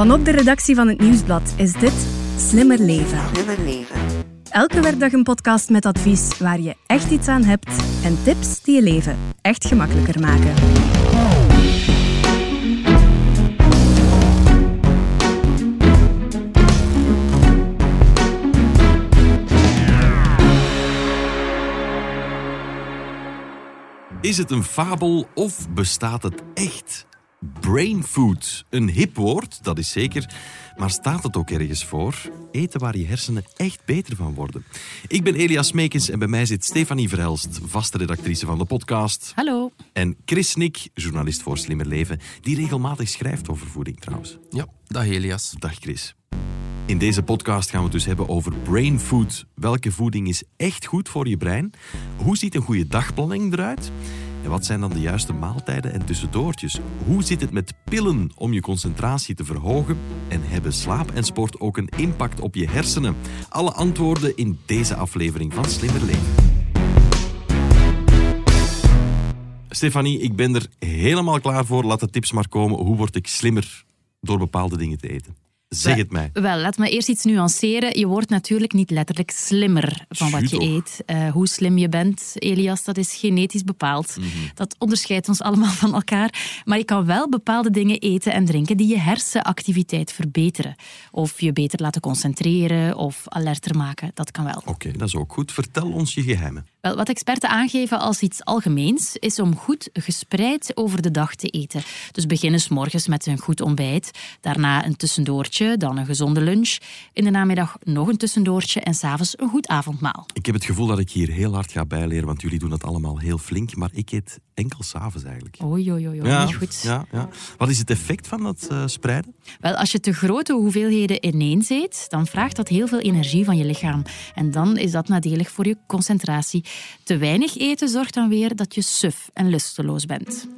Vanop de redactie van het Nieuwsblad is dit Slimmer Leven. Slimmer leven. Elke werkdag een podcast met advies waar je echt iets aan hebt en tips die je leven echt gemakkelijker maken. Is het een fabel of bestaat het echt? Brain food, een hip woord, dat is zeker. Maar staat het ook ergens voor? Eten waar je hersenen echt beter van worden. Ik ben Elias Meekens en bij mij zit Stefanie Verhelst, vaste redactrice van de podcast. Hallo. En Chris Nick, journalist voor Slimmer Leven, die regelmatig schrijft over voeding trouwens. Ja, dag Elias. Dag Chris. In deze podcast gaan we het dus hebben over brain food. Welke voeding is echt goed voor je brein? Hoe ziet een goede dagplanning eruit? En wat zijn dan de juiste maaltijden en tussendoortjes? Hoe zit het met pillen om je concentratie te verhogen? En hebben slaap en sport ook een impact op je hersenen? Alle antwoorden in deze aflevering van Slimmer Leven. Stefanie, ik ben er helemaal klaar voor. Laat de tips maar komen. Hoe word ik slimmer door bepaalde dingen te eten? Zeg het mij. Wel, laat me eerst iets nuanceren. Je wordt natuurlijk niet letterlijk slimmer van wat je eet. Eh, hoe slim je bent, Elias, dat is genetisch bepaald. Mhm. Dat onderscheidt ons allemaal van elkaar. Maar je kan wel bepaalde dingen eten en drinken die je hersenactiviteit verbeteren. Of je beter laten concentreren of alerter maken. Dat kan wel. Oké, dat is ook goed. Vertel ons je geheimen. Wel, wat experten aangeven als iets algemeens is om goed gespreid over de dag te eten. Dus beginnen 's morgens met een goed ontbijt, daarna een tussendoortje, dan een gezonde lunch, in de namiddag nog een tussendoortje en s'avonds een goed avondmaal. Ik heb het gevoel dat ik hier heel hard ga bijleren, want jullie doen dat allemaal heel flink, maar ik eet enkel s'avonds eigenlijk. Oei, oei, oei, goed. Ja, ja. Wat is het effect van dat eh, spreiden? Wel, als je te grote hoeveelheden ineens eet, dan vraagt dat heel veel energie van je lichaam. En dan is dat nadelig voor je concentratie. Te weinig eten zorgt dan weer dat je suf en lusteloos bent.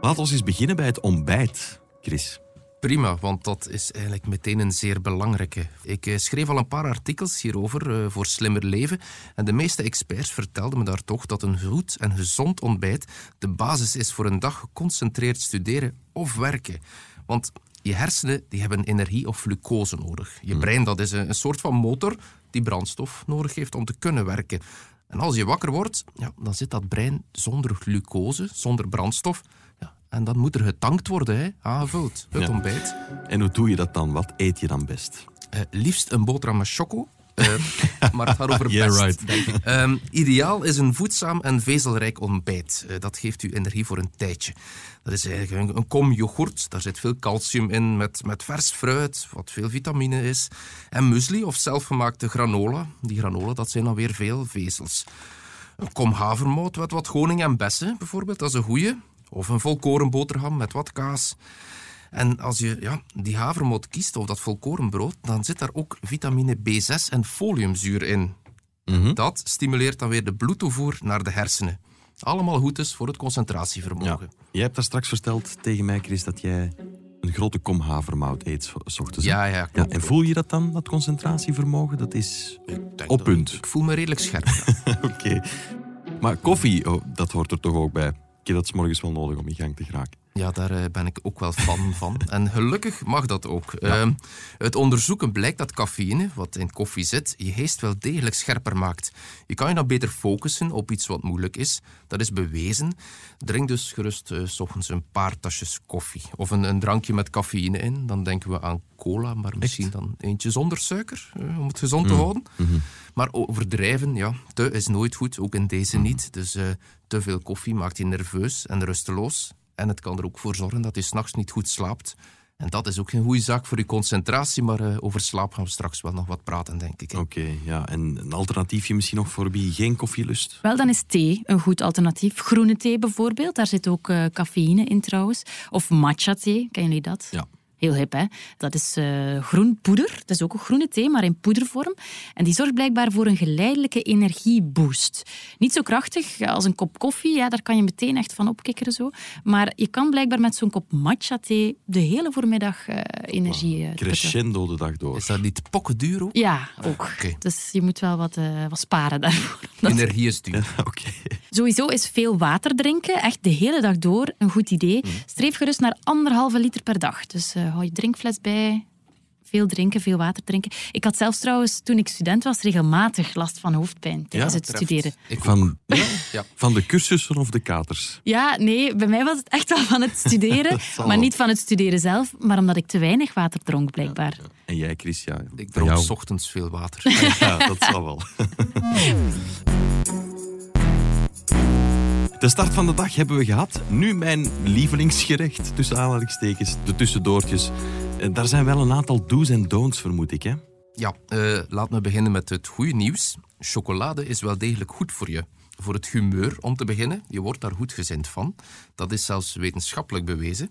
Laat ons eens beginnen bij het ontbijt, Chris. Prima, want dat is eigenlijk meteen een zeer belangrijke. Ik eh, schreef al een paar artikels hierover eh, voor Slimmer Leven. En de meeste experts vertelden me daar toch dat een goed en gezond ontbijt de basis is voor een dag geconcentreerd studeren of werken. Want je hersenen die hebben energie of glucose nodig. Je brein dat is een, een soort van motor die brandstof nodig heeft om te kunnen werken. En als je wakker wordt, ja, dan zit dat brein zonder glucose, zonder brandstof. En dan moet er getankt worden, hè, aangevuld, het Ja. ontbijt. En hoe doe je dat dan? Wat eet je dan best? Eh, liefst een boterham met choco. Eh, maar het gaat over Yeah, best, right. denk ik. Ehm, ideaal is een voedzaam en vezelrijk ontbijt. Eh, dat geeft u energie voor een tijdje. Dat is eigenlijk een, een kom yoghurt. Daar zit veel calcium in, met, met vers fruit, wat veel vitamine is. En muesli of zelfgemaakte granola. Die granola, dat zijn dan weer veel vezels. Een kom havermout met wat honing en bessen, bijvoorbeeld, dat is een goeie. Of een volkorenboterham met wat kaas. En als je ja, die havermout kiest of dat volkorenbrood, dan zit daar ook vitamine B6 en foliumzuur in. Mhm. Dat stimuleert dan weer de bloedtoevoer naar de hersenen. Allemaal goed is voor het Ja. concentratievermogen. Jij hebt daar straks verteld tegen mij, Chris, dat jij een grote kom havermout eet s- ochtends. Ja, ja, klopt. En voel je dat dan, dat concentratievermogen? Dat is op punt. Ik voel me redelijk scherp. ja. Oké. Maar koffie, oh, dat hoort er toch ook bij. Heb dat 's morgens wel nodig om in gang te geraken. Ja, daar eh, ben ik ook wel fan van. En gelukkig mag dat ook. Ehm, het onderzoeken blijkt dat cafeïne, wat in koffie zit, je geest wel degelijk scherper maakt. Je kan je dan beter focussen op iets wat moeilijk is. Dat is bewezen. Drink dus gerust eh, s ochtends een paar tasjes koffie. Of een, een drankje met cafeïne in. Dan denken we aan cola, maar misschien dan eentje zonder suiker, eh, om het gezond te houden. Maar overdrijven, ja, te is nooit goed, ook in deze niet. Dus te veel koffie maakt je nerveus en rusteloos. En het kan er ook voor zorgen dat je s'nachts niet goed slaapt. En dat is ook geen goede zaak voor je concentratie, maar eh, over slaap gaan we straks wel nog wat praten, denk ik. hè. Oké, ja. En een alternatiefje misschien nog voor wie geen koffie lust? Wel, dan is thee een goed alternatief. Groene thee bijvoorbeeld, daar zit ook eh, cafeïne in trouwens. Of matcha thee, kennen jullie dat? Ja. Heel hip, hè? Dat is uh, groen poeder. Dat is ook een groene thee, maar in poedervorm. En die zorgt blijkbaar voor een geleidelijke energieboost. Niet zo krachtig als een kop koffie, ja, daar kan je meteen echt van opkikkeren. Zo. Maar je kan blijkbaar met zo'n kop matcha thee de hele voormiddag uh, energie uh, Crescendo de dag door. Is dat niet pokken duur ook? Ja, ook. Okay. Dus je moet wel wat, wat sparen daarvoor. Energie is duur. Oké. Sowieso is veel water drinken, echt de hele dag door, een goed idee. Mm. Streef gerust naar anderhalve liter per dag. Dus hou je drinkfles bij. Veel drinken, veel water drinken. Ik had zelfs trouwens, toen ik student was, regelmatig last van hoofdpijn tijdens het studeren. Ik van, ja. van de cursussen of de katers? Ja, nee, bij mij was het echt wel van het studeren. maar niet van het studeren zelf, maar omdat ik te weinig water dronk, blijkbaar. En jij, Chris? Ja, ik dronk jou... ochtends veel water. ja, dat zal wel. De start van de dag hebben we gehad. Nu mijn lievelingsgerecht, tussen aanhalingstekens, de tussendoortjes. Eh, daar zijn wel een aantal do's en don'ts, vermoed ik, hè? Ja, uh, laat me beginnen met het goede nieuws. Chocolade is wel degelijk goed voor je. Voor het humeur, om te beginnen. Je wordt daar goed gezind van. Dat is zelfs wetenschappelijk bewezen.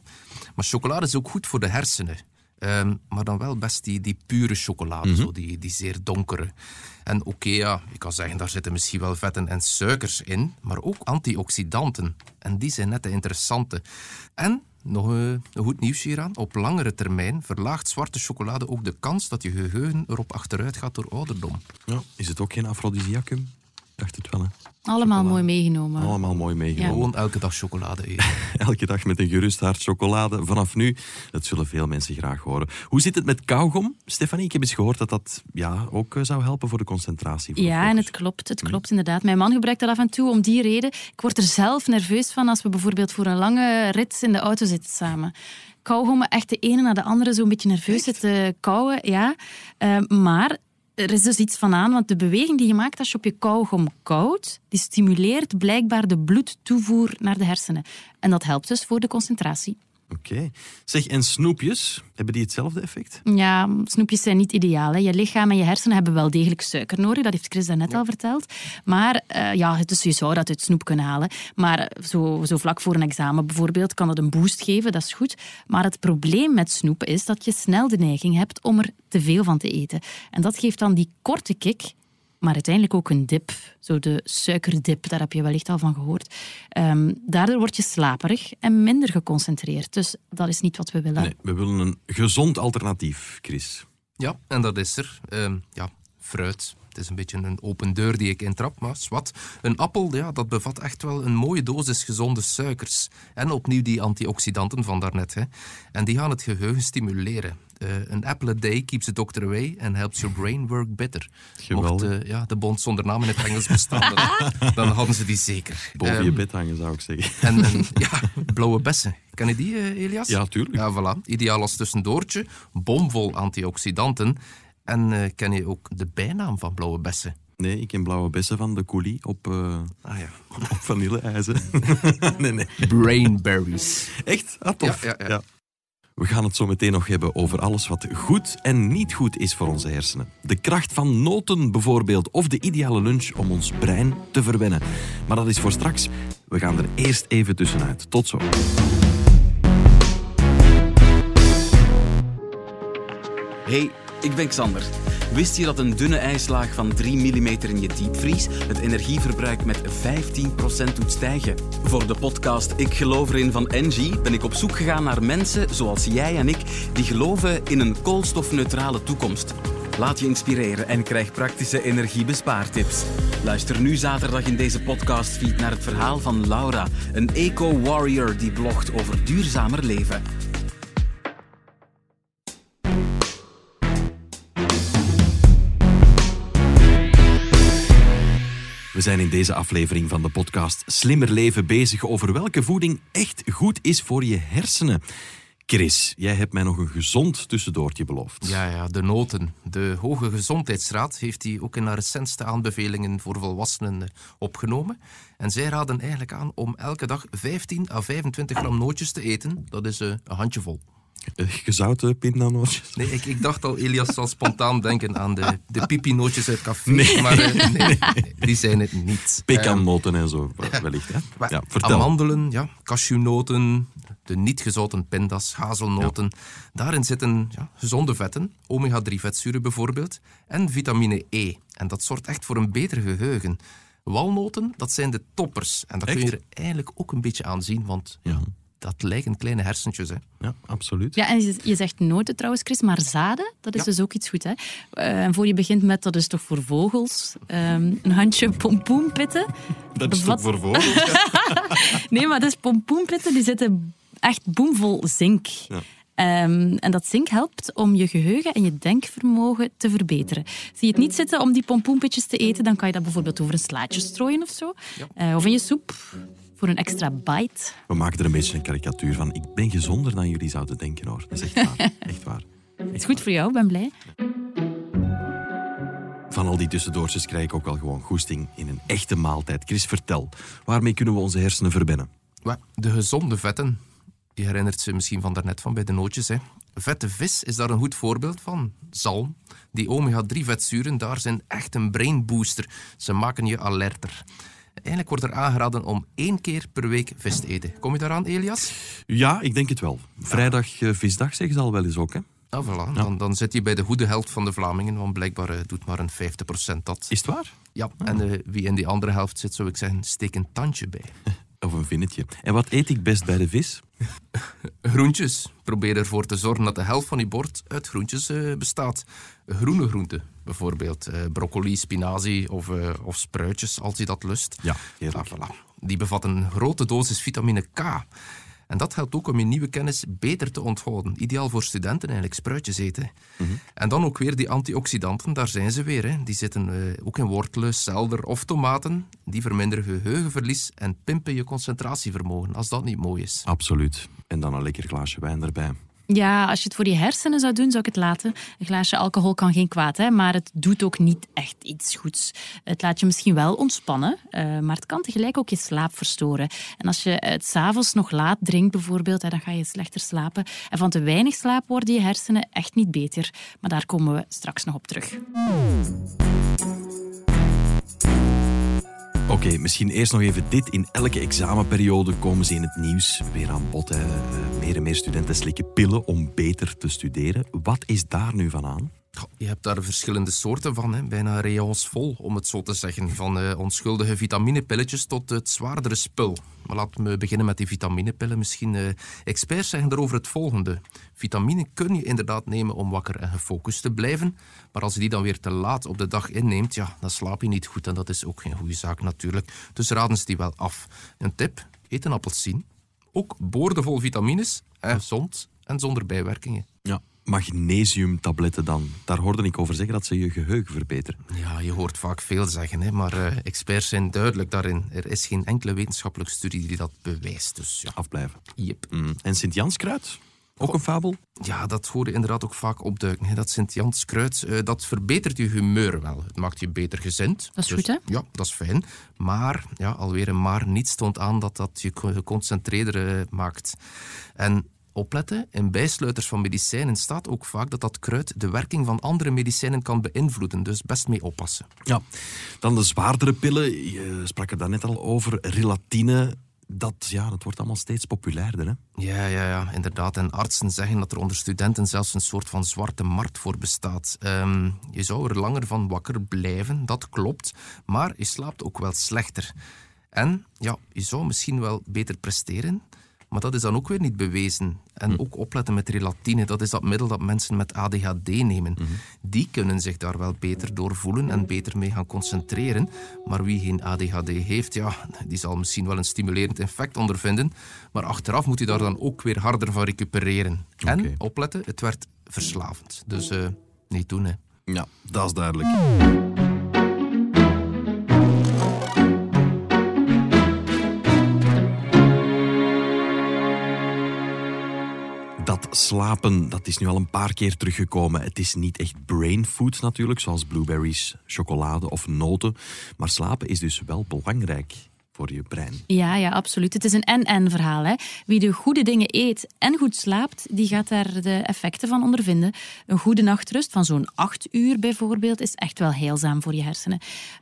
Maar chocolade is ook goed voor de hersenen. Ehm, maar dan wel best die, die pure chocolade, mhm. zo die, die zeer donkere. En oké, ja, je kan zeggen, daar zitten misschien wel vetten en suikers in, maar ook antioxidanten. En die zijn net de interessante. En nog een goed nieuws hieraan. Op langere termijn verlaagt zwarte chocolade ook de kans dat je geheugen erop achteruit gaat door ouderdom. Ja, is het ook geen afrodisiacum? Dacht het wel, hè? Allemaal mooi meegenomen. Allemaal mooi meegenomen. Gewoon elke dag chocolade eten. elke dag met een gerust hart chocolade. Vanaf nu, dat zullen veel mensen graag horen. Hoe zit het met kauwgom? Stefanie, ik heb eens gehoord dat dat ja, ook eh, zou helpen voor de concentratie. ja, en het klopt. Het klopt hm. inderdaad. Mijn man gebruikt dat af en toe om die reden. Ik word er zelf nerveus van als we bijvoorbeeld voor een lange rit in de auto zitten samen kauwgommen echt de ene na de andere zo'n beetje nerveus zitten kauwen. Ja. Uh, maar er is dus iets van aan, want de beweging die je maakt als je op je kauwgom koudt, die stimuleert blijkbaar de bloedtoevoer naar de hersenen. En dat helpt dus voor de concentratie. Oké. Zeg, en snoepjes, hebben die hetzelfde effect? Ja, snoepjes zijn niet ideaal. Hè. Je lichaam en je hersenen hebben wel degelijk suiker nodig. Dat heeft Chris daarnet al verteld. Maar uh, ja, dus je zou dat uit snoep kunnen halen. Maar zo, zo vlak voor een examen bijvoorbeeld kan dat een boost geven. Dat is goed. Maar het probleem met snoep is dat je snel de neiging hebt om er te veel van te eten. En dat geeft dan die korte kick maar uiteindelijk ook een dip. Zo de suikerdip, daar heb je wellicht al van gehoord. Um, daardoor word je slaperig en minder geconcentreerd. Dus dat is niet wat we willen. Nee, we willen een gezond alternatief, Chris. Ja, en dat is er. Uh, ja, fruit. Het is een beetje een open deur die ik intrap, maar wat. Een appel, ja, dat bevat echt wel een mooie dosis gezonde suikers. En opnieuw die antioxidanten van daarnet. Hè. En die gaan het geheugen stimuleren. Uh, een apple a day keeps the doctor away and helps your brain work better. Mocht uh, ja, de bond zonder naam in het Engels bestaan, dan, hadden ze die zeker. Boven je ehm, bed hangen, zou ik zeggen. En, en ja, blauwe bessen. Ken je die, uh, Elias? Ja, tuurlijk. Ja, voilà. Ideaal als tussendoortje. Bomvol antioxidanten. En ken je ook de bijnaam van blauwe bessen? Nee, ik ken blauwe bessen van de coulis op, ah, ja. op nee, nee. Brainberries. Echt? Ah, tof. ja. ja. ja. We gaan het zo meteen nog hebben over alles wat goed en niet goed is voor onze hersenen. De kracht van noten bijvoorbeeld, of de ideale lunch om ons brein te verwennen. Maar dat is voor straks. We gaan er eerst even tussenuit. Tot zo. Hey, ik ben Xander. Wist je dat een dunne ijslaag van 3 mm in je diepvries het energieverbruik met 15% doet stijgen? Voor de podcast Ik geloof erin van Engie ben ik op zoek gegaan naar mensen zoals jij en ik die geloven in een koolstofneutrale toekomst. Laat je inspireren en krijg praktische energiebespaartips. Luister nu zaterdag in deze podcastfeed naar het verhaal van Laura, een eco-warrior die blogt over duurzamer leven. We zijn in deze aflevering van de podcast Slimmer Leven bezig over welke voeding echt goed is voor je hersenen. Chris, jij hebt mij nog een gezond tussendoortje beloofd. Ja, ja, de noten. De Hoge Gezondheidsraad heeft die ook in haar recentste aanbevelingen voor volwassenen eh, opgenomen. En zij raden eigenlijk aan om elke dag 15 à 25 gram nootjes te eten. Dat is uh, een handjevol. Eh, gezouten pindanootjes? Nee, ik, ik, dacht al, Elias zal spontaan denken aan de, de pipinootjes uit café. Nee. Maar uh, nee, die zijn het niet. Pekannoten en zo, wellicht. Hè? Ja, vertel. Amandelen, ja, cashewnoten, de niet gezouten pindas, hazelnoten. Daarin zitten ja, gezonde vetten, omega-3 vetzuren bijvoorbeeld, en vitamine E. En dat zorgt echt voor een beter geheugen. Walnoten, dat zijn de toppers. En dat kun je er eigenlijk ook een beetje aan zien, want Ja. Dat lijken kleine hersentjes. Hè. Ja, absoluut. Ja, en je, zegt noten trouwens, Chris, maar zaden, dat is Ja. dus ook iets goed. Hè? Eh, en voor je begint met, dat is toch voor vogels, ehm, een handje pompoenpitten. dat is bevat- toch voor vogels? Nee, maar dus pompoenpitten die zitten echt boemvol zink. Ja. Ehm, en dat zink helpt om je geheugen en je denkvermogen te verbeteren. Zie je het niet zitten om die pompoenpitjes te eten, dan kan je dat bijvoorbeeld over een slaatje strooien of zo. Eh, of in je soep, voor een extra bite. We maken er een beetje een karikatuur van. Ik ben gezonder dan jullie zouden denken, hoor. Dat is echt waar. Echt waar. is goed voor jou, ben blij. Van al die tussendoortjes krijg ik ook wel gewoon goesting in een echte maaltijd. Chris, vertel. Waarmee kunnen we onze hersenen verbinden? De gezonde vetten. Je herinnert ze misschien van daarnet van bij de nootjes. Hè. Vette vis is daar een goed voorbeeld van. Zalm. Die omega-3 vetzuren, daar zijn echt een brain booster. Ze maken je alerter. Eigenlijk wordt er aangeraden om één keer per week vis te eten. Kom je daaraan, Elias? Ja, ik denk het wel. Vrijdag eh, visdag zeggen ze al wel eens ook, hè? Ah, voilà. Dan, dan zit je bij de goede helft van de Vlamingen, want blijkbaar eh, doet maar een 50% dat. Is het waar? Ja, en eh, wie in die andere helft zit, zou ik zeggen, steek een tandje bij. Of een vinnetje. En wat eet ik best bij de vis? Groentjes. Probeer ervoor te zorgen dat de helft van je bord uit groentjes bestaat. Groene groenten, bijvoorbeeld eh, broccoli, spinazie of, eh, of spruitjes, als je dat lust. Ja, heerlijk. Ah, voilà. Die bevatten een grote dosis vitamine K. En dat helpt ook om je nieuwe kennis beter te onthouden. Ideaal voor studenten eigenlijk, spruitjes eten. En dan ook weer die antioxidanten, daar zijn ze weer. Hè. Die zitten eh, ook in wortelen, selder of tomaten. Die verminderen geheugenverlies en pimpen je concentratievermogen, als dat niet mooi is. Absoluut. En dan een lekker glaasje wijn erbij. Ja, als je het voor je hersenen zou doen, zou ik het laten. Een glaasje alcohol kan geen kwaad, hè, maar het doet ook niet echt iets goeds. Het laat je misschien wel ontspannen, eh, maar het kan tegelijk ook je slaap verstoren. En als je het s'avonds nog laat drinkt bijvoorbeeld, dan ga je slechter slapen. En van te weinig slaap worden je hersenen echt niet beter. Maar daar komen we straks nog op terug. Oké, misschien eerst nog even dit. In elke examenperiode komen ze in het nieuws weer aan bod. Eh, Meer en meer studenten slikken pillen om beter te studeren. Wat is daar nu van aan? Je hebt daar verschillende soorten van, hè. bijna rayons vol, om het zo te zeggen. Van eh, onschuldige vitaminepilletjes tot het zwaardere spul. Maar laten we beginnen met die vitaminepillen. Misschien eh, experts zeggen erover het volgende. Vitamine kun je inderdaad nemen om wakker en gefocust te blijven. Maar als je die dan weer te laat op de dag inneemt, ja, dan slaap je niet goed. En dat is ook geen goede zaak natuurlijk. Dus raden ze die wel af. Een tip, eet een appelsien. Ook boordevol vitamines, gezond en zonder bijwerkingen. Ja. Magnesiumtabletten dan. Daar hoorde ik over zeggen dat ze je geheugen verbeteren. Ja, je hoort vaak veel zeggen, hè, maar eh, experts zijn duidelijk daarin. Er is geen enkele wetenschappelijke studie die dat bewijst. Dus ja, Afblijven. yep. Mm. En Sint-Janskruid? Ook een fabel? ja dat hoor je inderdaad ook vaak opduiken. Hè. Dat Sint-Janskruid, eh, dat verbetert je humeur wel. Het maakt je beter gezind. Dat is Dus, goed, hè? Ja, dat is fijn. Maar, ja, alweer een maar, niets toont aan dat dat je co- geconcentreerder eh, maakt. En opletten, in bijsluiters van medicijnen staat ook vaak dat dat kruid de werking van andere medicijnen kan beïnvloeden. Dus best mee oppassen. Ja. Dan de zwaardere pillen. Je sprak er daarnet al over. Relatine. Dat, ja, dat wordt allemaal steeds populairder. Hè? Ja, ja, ja, inderdaad. En artsen zeggen dat er onder studenten zelfs een soort van zwarte markt voor bestaat. Ehm, je zou er langer van wakker blijven, dat klopt. Maar je slaapt ook wel slechter. En ja, je zou misschien wel beter presteren. Maar dat is dan ook weer niet bewezen. En ook opletten met relatine, dat is dat middel dat mensen met ADHD nemen. Die kunnen zich daar wel beter door voelen en beter mee gaan concentreren. Maar wie geen ADHD heeft, ja, die zal misschien wel een stimulerend effect ondervinden. Maar achteraf moet hij daar dan ook weer harder van recupereren. En opletten, het werd verslavend. Dus eh, niet doen, hè. Ja, dat is duidelijk. Slapen, dat is nu al een paar keer teruggekomen. Het is niet echt brain food natuurlijk, zoals blueberries, chocolade of noten. Maar slapen is dus wel belangrijk voor je brein. Ja, ja, absoluut. Het is een en-en verhaal. Hè. Wie de goede dingen eet en goed slaapt, die gaat daar de effecten van ondervinden. Een goede nachtrust van zo'n acht uur bijvoorbeeld is echt wel heilzaam voor je hersenen.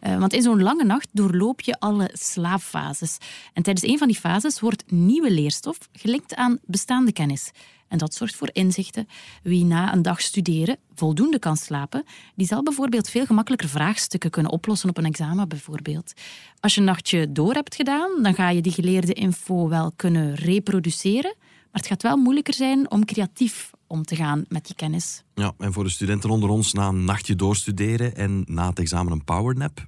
Uh, want in zo'n lange nacht doorloop je alle slaapfases. En tijdens een van die fases wordt nieuwe leerstof gelinkt aan bestaande kennis. En dat zorgt voor inzichten. Wie na een dag studeren voldoende kan slapen, die zal bijvoorbeeld veel gemakkelijker vraagstukken kunnen oplossen op een examen bijvoorbeeld. Als je een nachtje door hebt gedaan, dan ga je die geleerde info wel kunnen reproduceren, maar het gaat wel moeilijker zijn om creatief om te gaan met die kennis. Ja, en voor de studenten onder ons, na een nachtje doorstuderen en na het examen een powernap,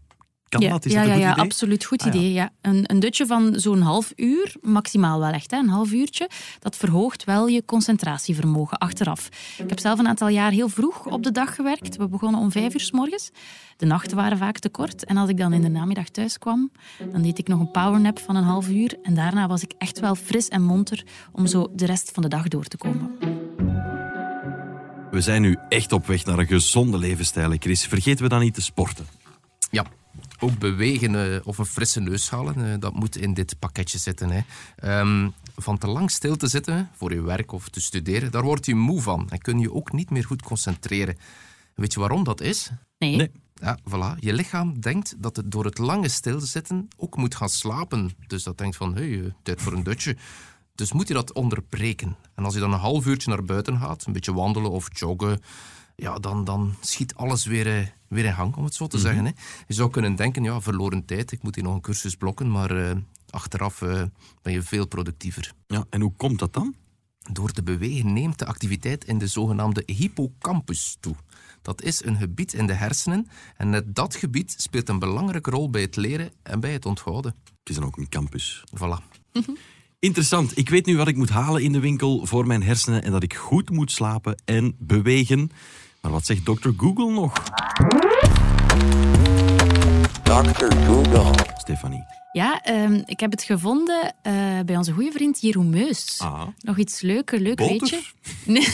kan ja, dat? Is ja, dat een ja, goed ja idee? absoluut. Goed Ah, idee. Ja. Een, een dutje van zo'n half uur, maximaal wel echt, hè, een half uurtje, dat verhoogt wel je concentratievermogen achteraf. Ik heb zelf een aantal jaar heel vroeg op de dag gewerkt. We begonnen om vijf uur s morgens. De nachten waren vaak te kort. En als ik dan in de namiddag thuis kwam, dan deed ik nog een powernap van een half uur. En daarna was ik echt wel fris en monter om zo de rest van de dag door te komen. We zijn nu echt op weg naar een gezonde levensstijl, Chris. Vergeten we dan niet te sporten? Ja, ook bewegen eh, of een frisse neus halen, eh, dat moet in dit pakketje zitten. Hè. Ehm, van te lang stil te zitten voor je werk of te studeren, daar word je moe van en kun je ook niet meer goed concentreren. Weet je waarom dat is? Nee. Nee. Ja, voilà. Je lichaam denkt dat het door het lange stilzitten ook moet gaan slapen. Dus dat denkt van, hé, hey, eh, tijd voor een dutje. Dus moet je dat onderbreken. En als je dan een half uurtje naar buiten gaat, een beetje wandelen of joggen, ja, dan, dan schiet alles weer, eh, weer in gang, om het zo te zeggen. Hè. Je zou kunnen denken, ja, verloren tijd, ik moet hier nog een cursus blokken, maar eh, achteraf eh, ben je veel productiever. Ja, en hoe komt dat dan? Door te bewegen neemt de activiteit in de zogenaamde hippocampus toe. Dat is een gebied in de hersenen en net dat gebied speelt een belangrijke rol bij het leren en bij het onthouden. Het is dan ook een campus. Voilà. Interessant. Ik weet nu wat ik moet halen in de winkel voor mijn hersenen en dat ik goed moet slapen en bewegen. Maar wat zegt dokter Google nog? Dr. Google. Stefanie. Ja, ehm, ik heb het gevonden eh, bij onze goede vriend Jeroen Meus. Ah. Nog iets leuk, een leuk Boter? weetje. Nee,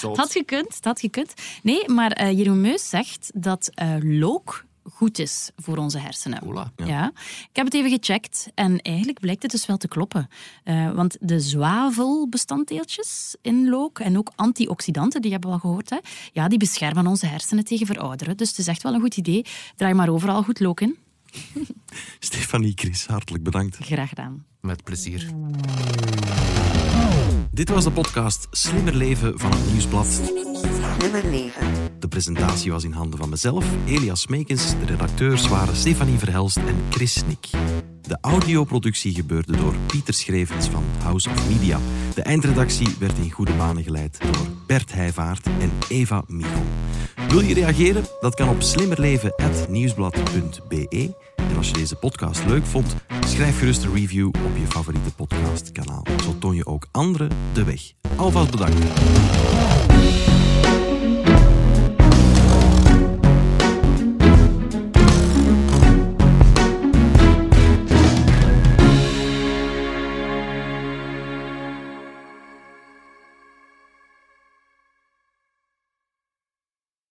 het had gekund, het had gekund. Nee, maar eh, Jeroen Meus zegt dat eh, look goed is voor onze hersenen. Ja. Ik heb het even gecheckt en eigenlijk blijkt het dus wel te kloppen. Eh, want de zwavelbestanddeeltjes in look en ook antioxidanten, die hebben we al gehoord, hè? Ja, die beschermen onze hersenen tegen verouderen. Dus het is echt wel een goed idee. Draai maar overal goed look in. Stefanie, Chris, hartelijk bedankt. Graag gedaan. Met plezier. Dit was de podcast Slimmer Leven van het Nieuwsblad. Leven. De presentatie was in handen van mezelf, Elias Meekens. De redacteurs waren Stefanie Verhelst en Chris Nick. De audioproductie gebeurde door Pieter Schrevens van House of Media. De eindredactie werd in goede banen geleid door Bert Heijvaart en Eva Michel. Wil je reageren? Dat kan op slimmerleven.nieuwsblad.be. En als je deze podcast leuk vond, schrijf gerust een review op je favoriete podcastkanaal. Zo toon je ook anderen de weg. Alvast bedankt.